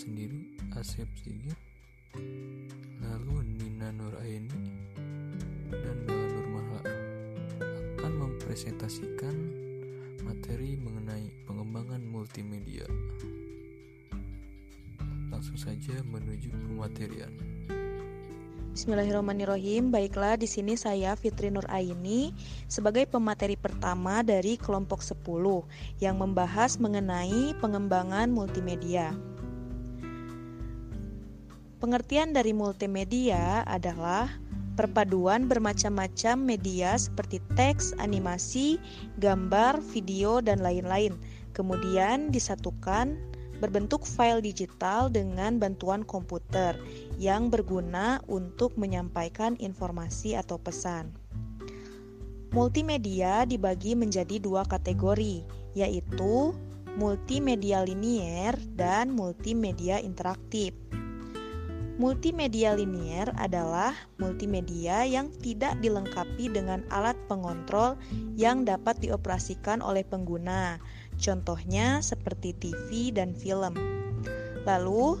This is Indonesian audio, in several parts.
sendiri Asep Sigit, lalu Nina Nuraini dan Bella Nurmala akan mempresentasikan materi mengenai pengembangan multimedia. Langsung saja menuju pematerian. Bismillahirrahmanirrahim. Baiklah, di sini saya Fitri Nur Aini sebagai pemateri pertama dari kelompok 10 yang membahas mengenai pengembangan multimedia. Pengertian dari multimedia adalah perpaduan bermacam-macam media seperti teks, animasi, gambar, video, dan lain-lain. Kemudian disatukan berbentuk file digital dengan bantuan komputer yang berguna untuk menyampaikan informasi atau pesan. Multimedia dibagi menjadi dua kategori, yaitu multimedia linier dan multimedia interaktif. Multimedia linier adalah multimedia yang tidak dilengkapi dengan alat pengontrol yang dapat dioperasikan oleh pengguna, Contohnya seperti TV dan film. Lalu,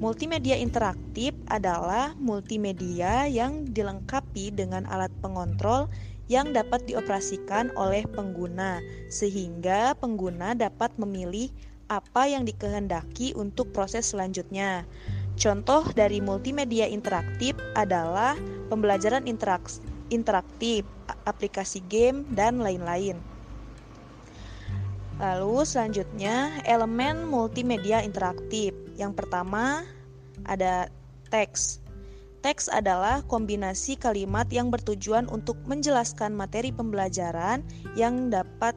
multimedia interaktif adalah multimedia yang dilengkapi dengan alat pengontrol yang dapat dioperasikan oleh pengguna, sehingga pengguna dapat memilih apa yang dikehendaki untuk proses selanjutnya. Contoh dari multimedia interaktif adalah pembelajaran interaktif, aplikasi game, dan lain-lain. Lalu selanjutnya elemen multimedia interaktif. Yang pertama ada teks. Teks adalah kombinasi kalimat yang bertujuan untuk menjelaskan materi pembelajaran yang dapat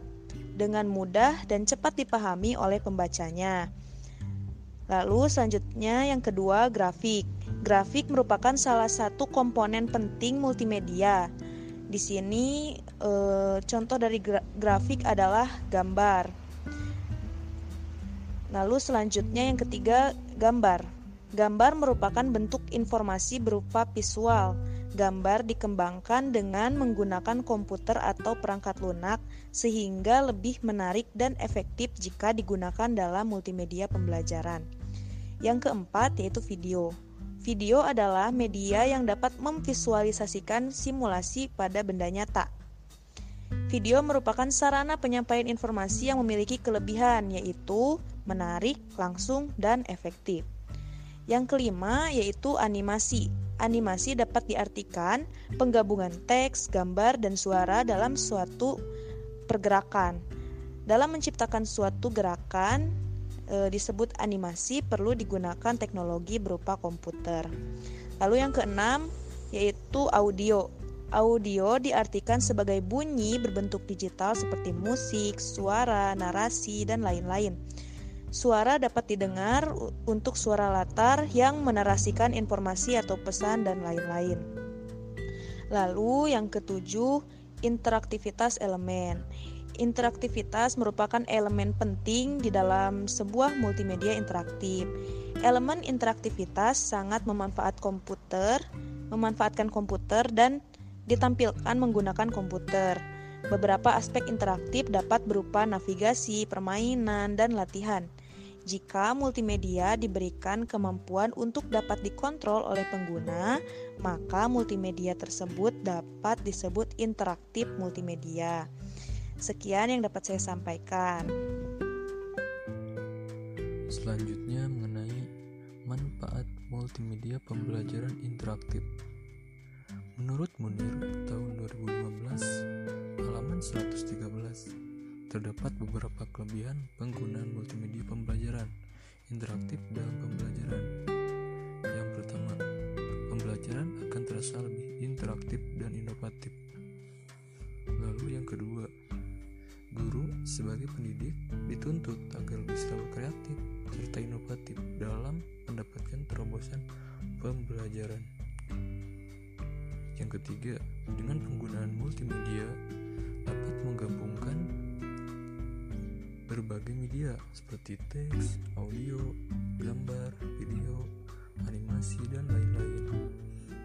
dengan mudah dan cepat dipahami oleh pembacanya. Lalu selanjutnya yang kedua grafik. Grafik merupakan salah satu komponen penting multimedia. Di sini e, contoh dari grafik adalah gambar. Lalu selanjutnya yang ketiga gambar. Gambar merupakan bentuk informasi berupa visual. Gambar dikembangkan dengan menggunakan komputer atau perangkat lunak sehingga lebih menarik dan efektif jika digunakan dalam multimedia pembelajaran. Yang keempat yaitu video. Video adalah media yang dapat memvisualisasikan simulasi pada benda nyata. Video merupakan sarana penyampaian informasi yang memiliki kelebihan, yaitu menarik, langsung, dan efektif. Yang kelima yaitu animasi. Animasi dapat diartikan penggabungan teks, gambar, dan suara dalam suatu pergerakan. Dalam menciptakan suatu gerakan, e, disebut animasi perlu digunakan teknologi berupa komputer. Lalu yang keenam yaitu audio. Audio diartikan sebagai bunyi berbentuk digital seperti musik, suara, narasi, dan lain-lain. Suara dapat didengar untuk suara latar yang menarasikan informasi atau pesan dan lain-lain. Lalu yang ketujuh, interaktivitas elemen. Interaktivitas merupakan elemen penting di dalam sebuah multimedia interaktif. Elemen interaktivitas sangat memanfaat komputer, memanfaatkan komputer dan ditampilkan menggunakan komputer. Beberapa aspek interaktif dapat berupa navigasi, permainan, dan latihan. Jika multimedia diberikan kemampuan untuk dapat dikontrol oleh pengguna, maka multimedia tersebut dapat disebut interaktif multimedia. Sekian yang dapat saya sampaikan. Selanjutnya mengenai manfaat multimedia pembelajaran interaktif. Menurut Munir tahun 2015 halaman 113 terdapat beberapa kelebihan penggunaan multimedia pembelajaran interaktif dalam pembelajaran. Yang pertama, pembelajaran akan terasa lebih interaktif dan inovatif. Lalu yang kedua, sebagai pendidik dituntut agar bisa kreatif serta inovatif dalam mendapatkan terobosan pembelajaran. Yang ketiga, dengan penggunaan multimedia dapat menggabungkan berbagai media seperti teks, audio, gambar, video, animasi, dan lain-lain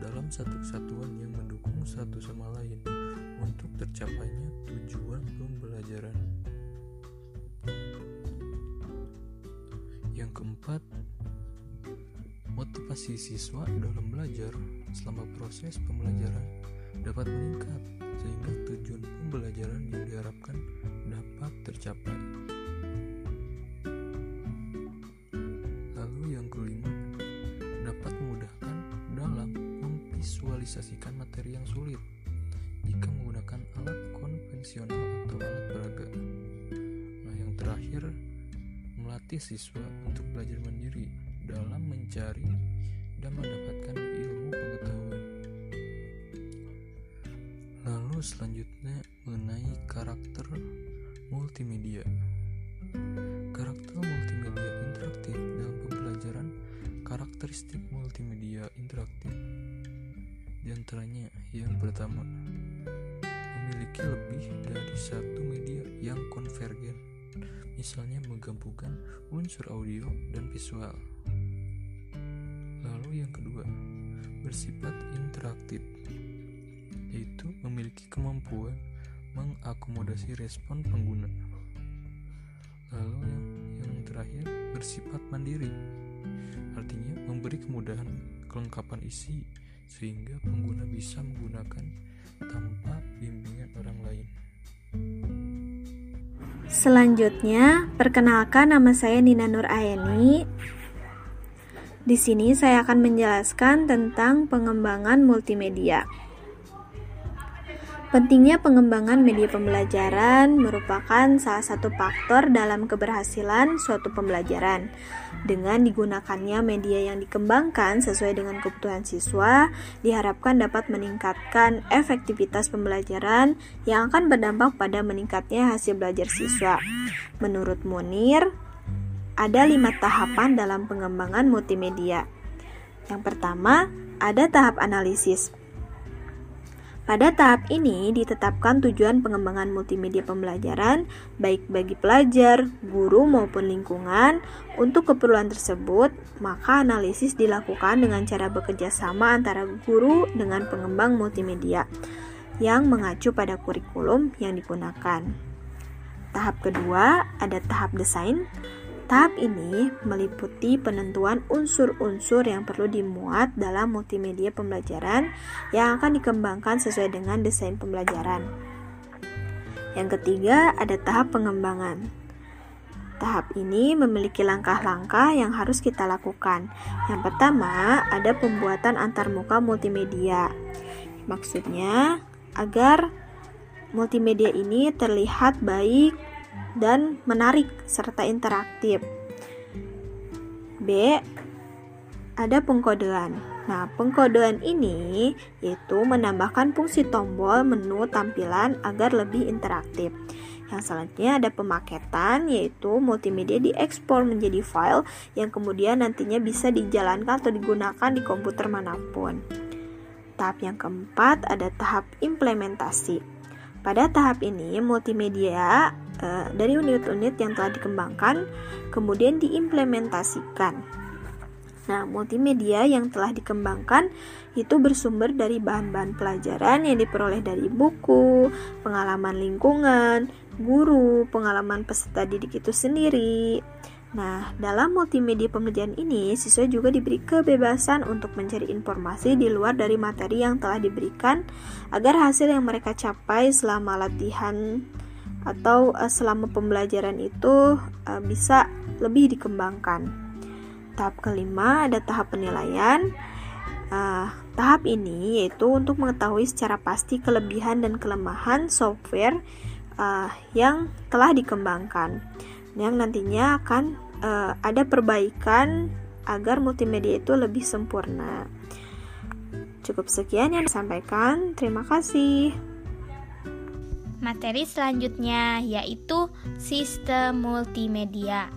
dalam satu kesatuan yang mendukung satu sama lain untuk tercapainya tujuan pembelajaran. Yang keempat, motivasi siswa dalam belajar selama proses pembelajaran dapat meningkat sehingga tujuan pembelajaran yang diharapkan dapat tercapai. Lalu yang kelima, dapat memudahkan dalam memvisualisasikan materi yang sulit menggunakan alat konvensional atau alat peraga. Nah, yang terakhir, melatih siswa untuk belajar mandiri dalam mencari dan mendapatkan ilmu pengetahuan. Lalu selanjutnya mengenai karakter multimedia. Karakter multimedia interaktif dalam pembelajaran karakteristik multimedia interaktif di antaranya yang pertama memiliki lebih dari satu media yang konvergen misalnya menggabungkan unsur audio dan visual. Lalu yang kedua bersifat interaktif yaitu memiliki kemampuan mengakomodasi respon pengguna. Lalu yang, yang terakhir bersifat mandiri artinya memberi kemudahan kelengkapan isi sehingga pengguna bisa menggunakan tanpa bimbingan orang lain. Selanjutnya, perkenalkan nama saya Nina Nur Aeni. Di sini saya akan menjelaskan tentang pengembangan multimedia. Pentingnya pengembangan media pembelajaran merupakan salah satu faktor dalam keberhasilan suatu pembelajaran. Dengan digunakannya media yang dikembangkan sesuai dengan kebutuhan siswa, diharapkan dapat meningkatkan efektivitas pembelajaran yang akan berdampak pada meningkatnya hasil belajar siswa. Menurut Munir, ada lima tahapan dalam pengembangan multimedia. Yang pertama, ada tahap analisis. Pada tahap ini ditetapkan tujuan pengembangan multimedia pembelajaran baik bagi pelajar, guru maupun lingkungan. Untuk keperluan tersebut, maka analisis dilakukan dengan cara bekerja sama antara guru dengan pengembang multimedia yang mengacu pada kurikulum yang digunakan. Tahap kedua ada tahap desain. Tahap ini meliputi penentuan unsur-unsur yang perlu dimuat dalam multimedia pembelajaran yang akan dikembangkan sesuai dengan desain pembelajaran. Yang ketiga, ada tahap pengembangan. Tahap ini memiliki langkah-langkah yang harus kita lakukan. Yang pertama, ada pembuatan antarmuka multimedia. Maksudnya, agar multimedia ini terlihat baik dan menarik serta interaktif. B. Ada pengkodean. Nah, pengkodean ini yaitu menambahkan fungsi tombol menu tampilan agar lebih interaktif. Yang selanjutnya ada pemaketan yaitu multimedia diekspor menjadi file yang kemudian nantinya bisa dijalankan atau digunakan di komputer mana pun. Tahap yang keempat ada tahap implementasi. Pada tahap ini multimedia dari unit-unit yang telah dikembangkan kemudian diimplementasikan. Nah, multimedia yang telah dikembangkan itu bersumber dari bahan-bahan pelajaran yang diperoleh dari buku, pengalaman lingkungan, guru, pengalaman peserta didik itu sendiri. Nah, dalam multimedia pembelajaran ini, siswa juga diberi kebebasan untuk mencari informasi di luar dari materi yang telah diberikan agar hasil yang mereka capai selama latihan atau uh, selama pembelajaran itu uh, bisa lebih dikembangkan. Tahap kelima ada tahap penilaian. Uh, tahap ini yaitu untuk mengetahui secara pasti kelebihan dan kelemahan software uh, yang telah dikembangkan, yang nantinya akan uh, ada perbaikan agar multimedia itu lebih sempurna. Cukup sekian yang disampaikan. Terima kasih. Materi selanjutnya yaitu sistem multimedia.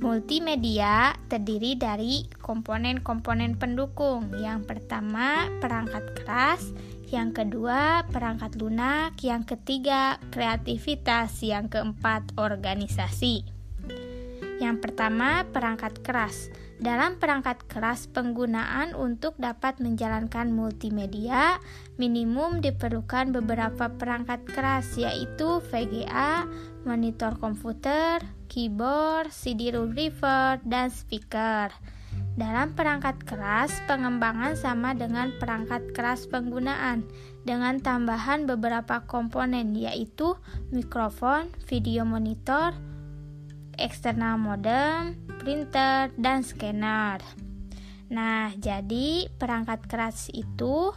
Multimedia terdiri dari komponen-komponen pendukung. Yang pertama, perangkat keras, yang kedua, perangkat lunak, yang ketiga, kreativitas, yang keempat, organisasi. Yang pertama, perangkat keras. Dalam perangkat keras, penggunaan untuk dapat menjalankan multimedia minimum diperlukan beberapa perangkat keras yaitu VGA, monitor komputer, keyboard, CD receiver, dan speaker. Dalam perangkat keras, pengembangan sama dengan perangkat keras penggunaan dengan tambahan beberapa komponen yaitu mikrofon, video monitor, eksternal modem, printer, dan scanner. Nah, jadi perangkat keras itu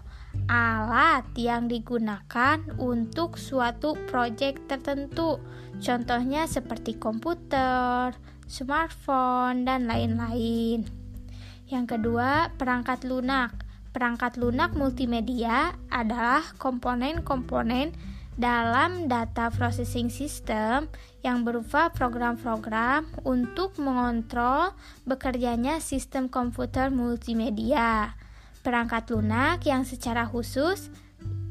alat yang digunakan untuk suatu proyek tertentu. Contohnya seperti komputer, smartphone, dan lain-lain. Yang kedua, perangkat lunak. Perangkat lunak multimedia adalah komponen-komponen dalam data processing system yang berupa program-program untuk mengontrol bekerjanya sistem komputer multimedia. Perangkat lunak yang secara khusus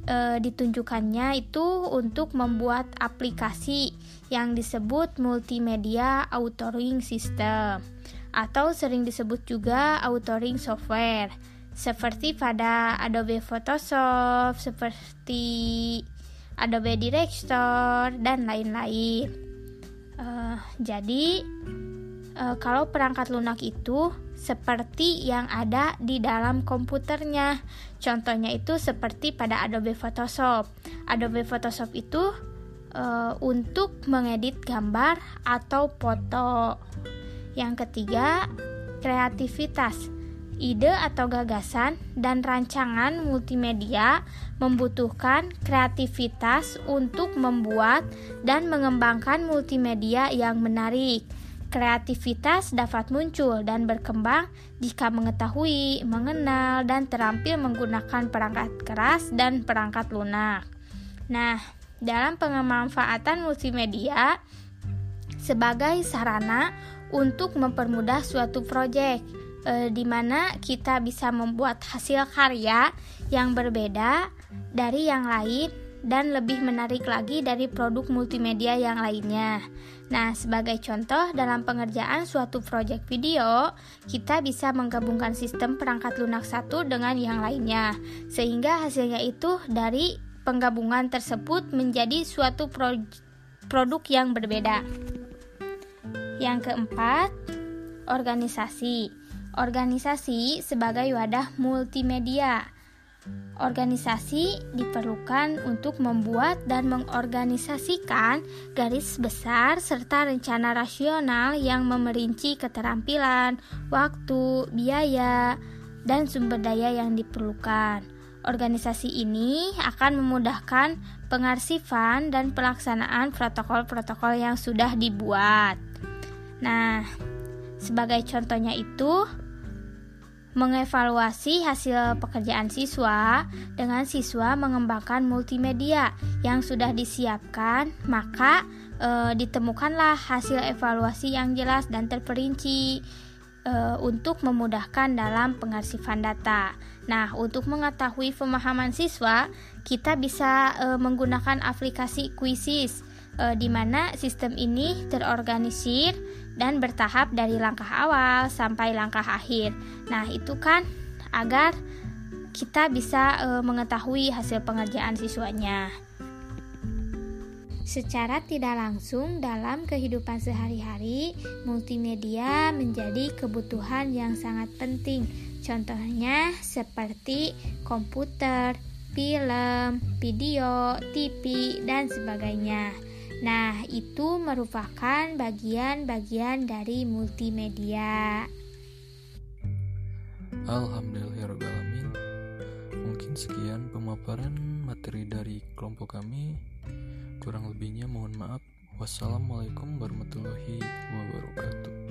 e, ditunjukkannya itu untuk membuat aplikasi yang disebut multimedia authoring system atau sering disebut juga authoring software seperti pada Adobe Photoshop, seperti Adobe Director dan lain-lain. Uh, jadi uh, kalau perangkat lunak itu seperti yang ada di dalam komputernya. Contohnya itu seperti pada Adobe Photoshop. Adobe Photoshop itu uh, untuk mengedit gambar atau foto. Yang ketiga, kreativitas ide atau gagasan dan rancangan multimedia membutuhkan kreativitas untuk membuat dan mengembangkan multimedia yang menarik. Kreativitas dapat muncul dan berkembang jika mengetahui, mengenal, dan terampil menggunakan perangkat keras dan perangkat lunak. Nah, dalam pengemanfaatan multimedia sebagai sarana untuk mempermudah suatu proyek, e, di mana kita bisa membuat hasil karya yang berbeda dari yang lain dan lebih menarik lagi dari produk multimedia yang lainnya. Nah, sebagai contoh dalam pengerjaan suatu proyek video, kita bisa menggabungkan sistem perangkat lunak satu dengan yang lainnya, sehingga hasilnya itu dari penggabungan tersebut menjadi suatu pro produk yang berbeda. Yang keempat, organisasi. Organisasi sebagai wadah multimedia. Organisasi diperlukan untuk membuat dan mengorganisasikan garis besar serta rencana rasional yang memerinci keterampilan, waktu, biaya, dan sumber daya yang diperlukan. Organisasi ini akan memudahkan pengarsifan dan pelaksanaan protokol-protokol yang sudah dibuat. Nah, sebagai contohnya itu, mengevaluasi hasil pekerjaan siswa dengan siswa mengembangkan multimedia yang sudah disiapkan, maka e, ditemukanlah hasil evaluasi yang jelas dan terperinci e, untuk memudahkan dalam pengarsifan data. Nah, untuk mengetahui pemahaman siswa, kita bisa e, menggunakan aplikasi Quizzes e, di mana sistem ini terorganisir dan bertahap dari langkah awal sampai langkah akhir. Nah, itu kan agar kita bisa e, mengetahui hasil pengerjaan siswanya. Secara tidak langsung dalam kehidupan sehari-hari, multimedia menjadi kebutuhan yang sangat penting. Contohnya seperti komputer, film, video, TV, dan sebagainya. Nah, itu merupakan bagian-bagian dari multimedia. Alhamdulillahirrahmanirrahim. Mungkin sekian pemaparan materi dari kelompok kami. Kurang lebihnya mohon maaf. Wassalamualaikum warahmatullahi wabarakatuh.